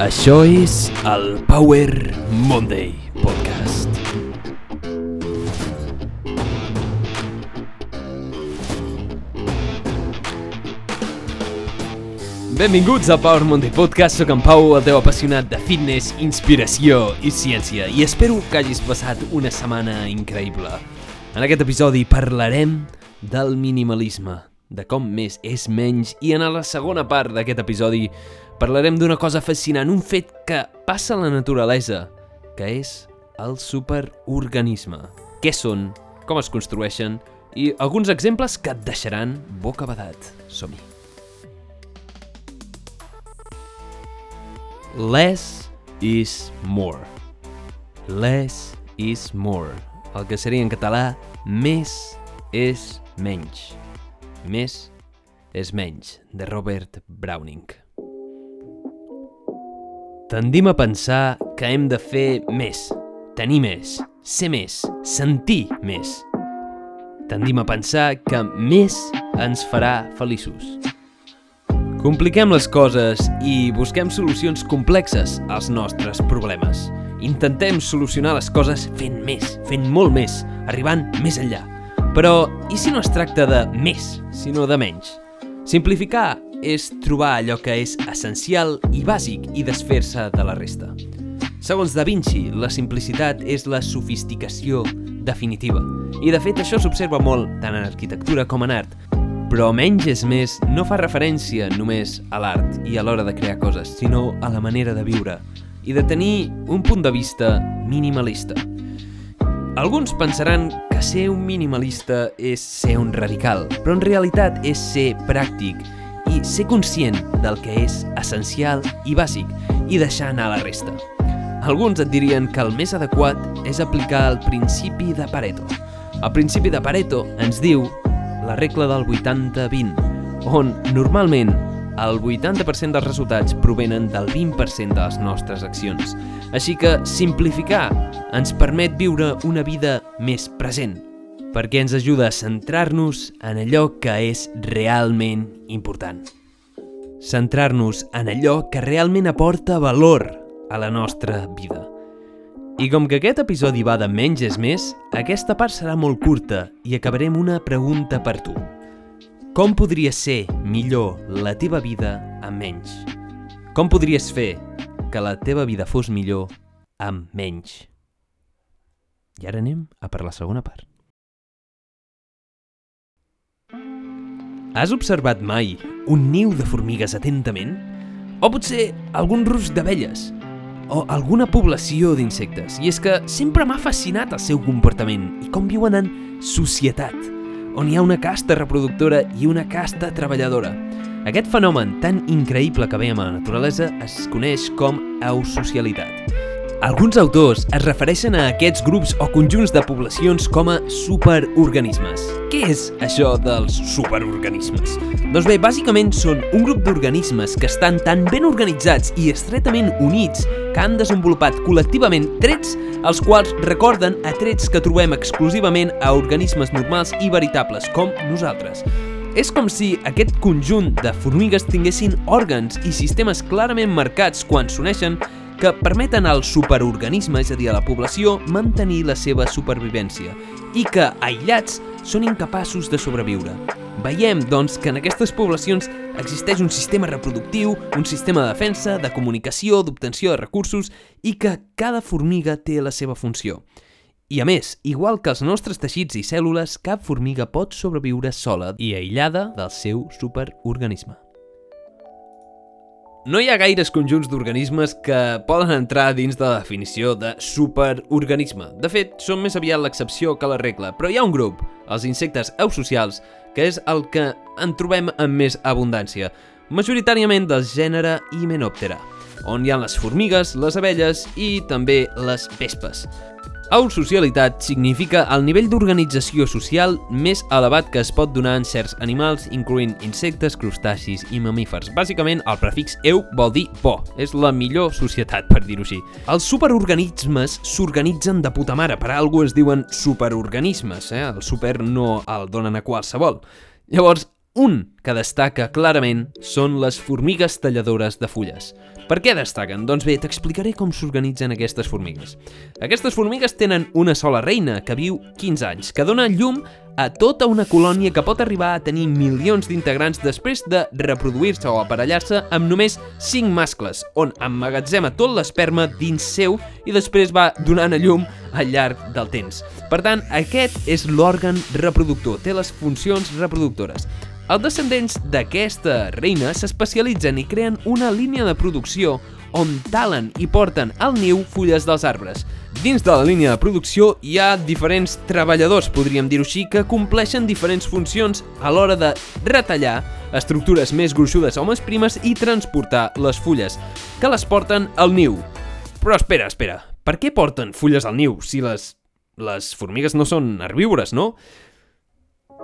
Això és el Power Monday Podcast. Benvinguts al Power Monday Podcast, sóc en Pau, el teu apassionat de fitness, inspiració i ciència, i espero que hagis passat una setmana increïble. En aquest episodi parlarem del minimalisme, de com més és menys, i en la segona part d'aquest episodi parlarem d'una cosa fascinant, un fet que passa a la naturalesa, que és el superorganisme. Què són, com es construeixen, i alguns exemples que et deixaran boca badat. Som-hi. Less is more. Less is more. El que seria en català més és menys. Més és menys, de Robert Browning. Tendim a pensar que hem de fer més, tenir més, ser més, sentir més. Tendim a pensar que més ens farà feliços. Compliquem les coses i busquem solucions complexes als nostres problemes. Intentem solucionar les coses fent més, fent molt més, arribant més enllà. Però i si no es tracta de més, sinó de menys? Simplificar és trobar allò que és essencial i bàsic i desfer-se de la resta. Segons Da Vinci, la simplicitat és la sofisticació definitiva. I de fet això s'observa molt tant en arquitectura com en art, però menys és més no fa referència només a l'art i a l'hora de crear coses, sinó a la manera de viure i de tenir un punt de vista minimalista. Alguns pensaran que ser un minimalista és ser un radical, però en realitat és ser pràctic i ser conscient del que és essencial i bàsic i deixar anar la resta. Alguns et dirien que el més adequat és aplicar el principi de Pareto. El principi de Pareto ens diu la regla del 80-20, on normalment el 80% dels resultats provenen del 20% de les nostres accions. Així que simplificar ens permet viure una vida més present, perquè ens ajuda a centrar-nos en allò que és realment important. Centrar-nos en allò que realment aporta valor a la nostra vida. I com que aquest episodi va de menys és més, aquesta part serà molt curta i acabarem una pregunta per tu. Com podries ser millor la teva vida amb menys? Com podries fer que la teva vida fos millor amb menys? I ara anem a per la segona part. Has observat mai un niu de formigues atentament? O potser algun rus d'abelles? o alguna població d'insectes. I és que sempre m'ha fascinat el seu comportament i com viuen en societat, on hi ha una casta reproductora i una casta treballadora. Aquest fenomen tan increïble que veiem a la naturalesa es coneix com eusocialitat. Alguns autors es refereixen a aquests grups o conjunts de poblacions com a superorganismes. Què és això dels superorganismes? Doncs bé, bàsicament són un grup d'organismes que estan tan ben organitzats i estretament units que han desenvolupat col·lectivament trets els quals recorden a trets que trobem exclusivament a organismes normals i veritables, com nosaltres. És com si aquest conjunt de formigues tinguessin òrgans i sistemes clarament marcats quan s'uneixen que permeten al superorganisme, és a dir, a la població, mantenir la seva supervivència i que, aïllats, són incapaços de sobreviure. Veiem, doncs, que en aquestes poblacions existeix un sistema reproductiu, un sistema de defensa, de comunicació, d'obtenció de recursos i que cada formiga té la seva funció. I a més, igual que els nostres teixits i cèl·lules, cap formiga pot sobreviure sola i aïllada del seu superorganisme. No hi ha gaires conjunts d'organismes que poden entrar dins de la definició de superorganisme. De fet, són més aviat l'excepció que la regla, però hi ha un grup, els insectes eusocials, que és el que en trobem amb més abundància, majoritàriament del gènere Hymenoptera, on hi ha les formigues, les abelles i també les vespes. Eusocialitat significa el nivell d'organització social més elevat que es pot donar en certs animals, incloent insectes, crustacis i mamífers. Bàsicament, el prefix eu vol dir bo. És la millor societat, per dir-ho així. Els superorganismes s'organitzen de puta mare. Per algú es diuen superorganismes, eh? El super no el donen a qualsevol. Llavors, un que destaca clarament són les formigues talladores de fulles. Per què destaquen? Doncs bé, t'explicaré com s'organitzen aquestes formigues. Aquestes formigues tenen una sola reina, que viu 15 anys, que dona llum a tota una colònia que pot arribar a tenir milions d'integrants després de reproduir-se o aparellar-se amb només 5 mascles, on emmagatzema tot l'esperma dins seu i després va donant a llum al llarg del temps. Per tant, aquest és l'òrgan reproductor, té les funcions reproductores. Els descendents d'aquesta reina s'especialitzen i creen una línia de producció on talen i porten al niu fulles dels arbres. Dins de la línia de producció hi ha diferents treballadors, podríem dir-ho així, que compleixen diferents funcions a l'hora de retallar estructures més gruixudes o més primes i transportar les fulles, que les porten al niu. Però espera, espera, per què porten fulles al niu si les, les formigues no són herbívores, no?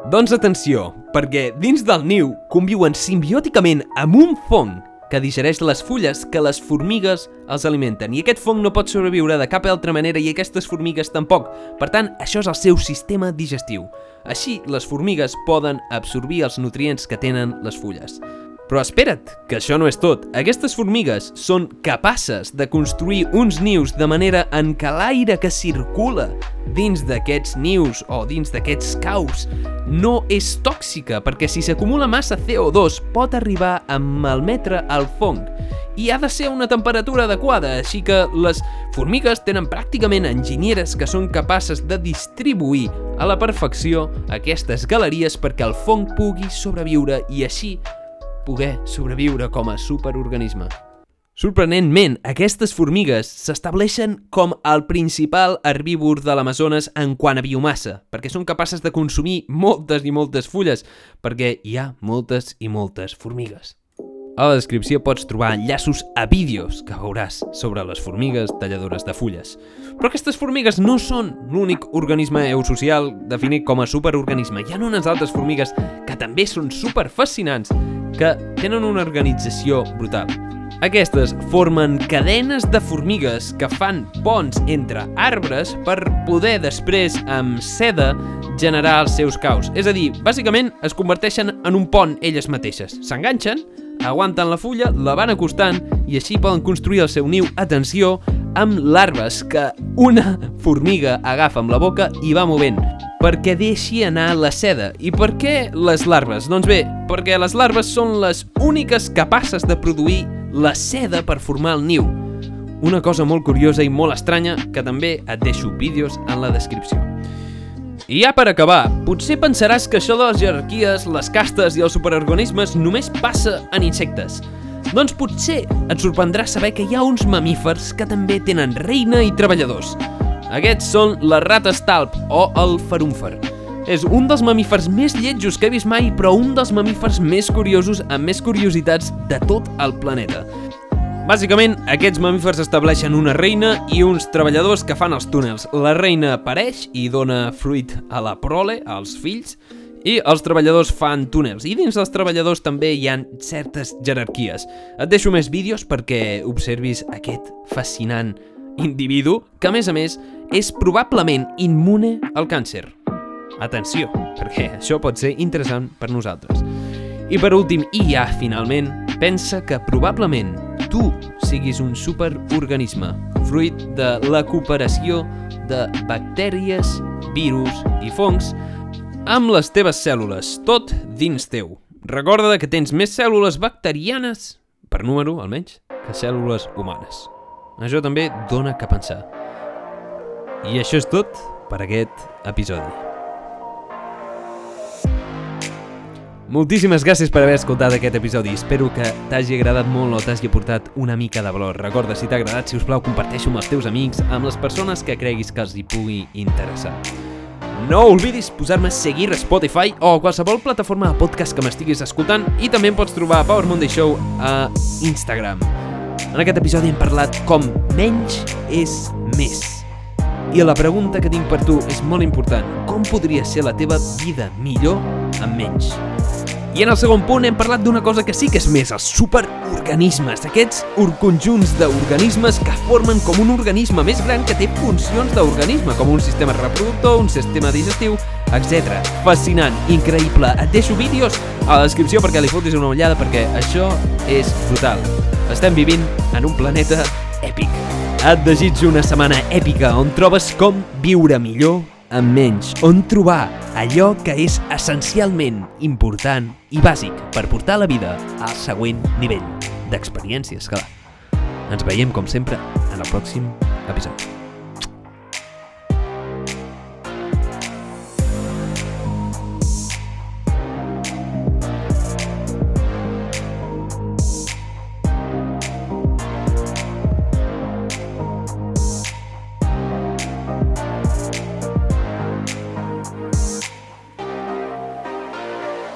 Doncs atenció, perquè dins del niu conviuen simbiòticament amb un fong que digereix les fulles que les formigues els alimenten. I aquest fong no pot sobreviure de cap altra manera i aquestes formigues tampoc. Per tant, això és el seu sistema digestiu. Així, les formigues poden absorbir els nutrients que tenen les fulles. Però espera't, que això no és tot. Aquestes formigues són capaces de construir uns nius de manera en què l'aire que circula dins d'aquests nius o dins d'aquests caus no és tòxica, perquè si s'acumula massa CO2 pot arribar a malmetre el fong i ha de ser a una temperatura adequada, així que les formigues tenen pràcticament enginyeres que són capaces de distribuir a la perfecció aquestes galeries perquè el fong pugui sobreviure i així poder sobreviure com a superorganisme. Sorprenentment, aquestes formigues s'estableixen com el principal herbívor de l'Amazones en quant a biomassa, perquè són capaces de consumir moltes i moltes fulles, perquè hi ha moltes i moltes formigues. A la descripció pots trobar enllaços a vídeos que veuràs sobre les formigues talladores de fulles. Però aquestes formigues no són l'únic organisme eusocial definit com a superorganisme. Hi ha unes altres formigues que també són superfascinants que tenen una organització brutal. Aquestes formen cadenes de formigues que fan ponts entre arbres per poder després, amb seda, generar els seus caus. És a dir, bàsicament es converteixen en un pont elles mateixes. S'enganxen, aguanten la fulla, la van acostant i així poden construir el seu niu, atenció, amb larves que una formiga agafa amb la boca i va movent perquè deixi anar la seda. I per què les larves? Doncs bé, perquè les larves són les úniques capaces de produir la seda per formar el niu. Una cosa molt curiosa i molt estranya que també et deixo vídeos en la descripció. I ja per acabar, potser pensaràs que això de les jerarquies, les castes i els superorganismes només passa en insectes. Doncs potser et sorprendrà saber que hi ha uns mamífers que també tenen reina i treballadors. Aquests són les rates talp o el farúnfer. És un dels mamífers més lletjos que he vist mai, però un dels mamífers més curiosos amb més curiositats de tot el planeta. Bàsicament, aquests mamífers estableixen una reina i uns treballadors que fan els túnels. La reina apareix i dona fruit a la prole, als fills, i els treballadors fan túnels. I dins dels treballadors també hi han certes jerarquies. Et deixo més vídeos perquè observis aquest fascinant individu que, a més a més, és probablement immune al càncer. Atenció, perquè això pot ser interessant per nosaltres. I per últim, i ja finalment, pensa que probablement tu siguis un superorganisme, fruit de la cooperació de bactèries, virus i fongs amb les teves cèl·lules, tot dins teu. Recorda que tens més cèl·lules bacterianes, per número almenys, que cèl·lules humanes. Això també dona que pensar. I això és tot per aquest episodi. Moltíssimes gràcies per haver escoltat aquest episodi. Espero que t'hagi agradat molt o t'hagi aportat una mica de valor. Recorda, si t'ha agradat, si us plau, comparteixo amb els teus amics, amb les persones que creguis que els hi pugui interessar. No oblidis posar-me a seguir a Spotify o a qualsevol plataforma de podcast que m'estiguis escoltant i també em pots trobar a Power Monday Show a Instagram. En aquest episodi hem parlat com menys és més. I la pregunta que tinc per tu és molt important. Com podria ser la teva vida millor amb menys? I en el segon punt hem parlat d'una cosa que sí que és més, els superorganismes, aquests conjunts d'organismes que formen com un organisme més gran que té funcions d'organisme, com un sistema reproductor, un sistema digestiu, etc. Fascinant, increïble. Et deixo vídeos a la descripció perquè li fotis una ullada perquè això és brutal. Estem vivint en un planeta èpic. Et desitjo una setmana èpica on trobes com viure millor amb menys, on trobar allò que és essencialment important i bàsic per portar la vida al següent nivell d'experiència, escalar. Ens veiem, com sempre, en el pròxim episodi.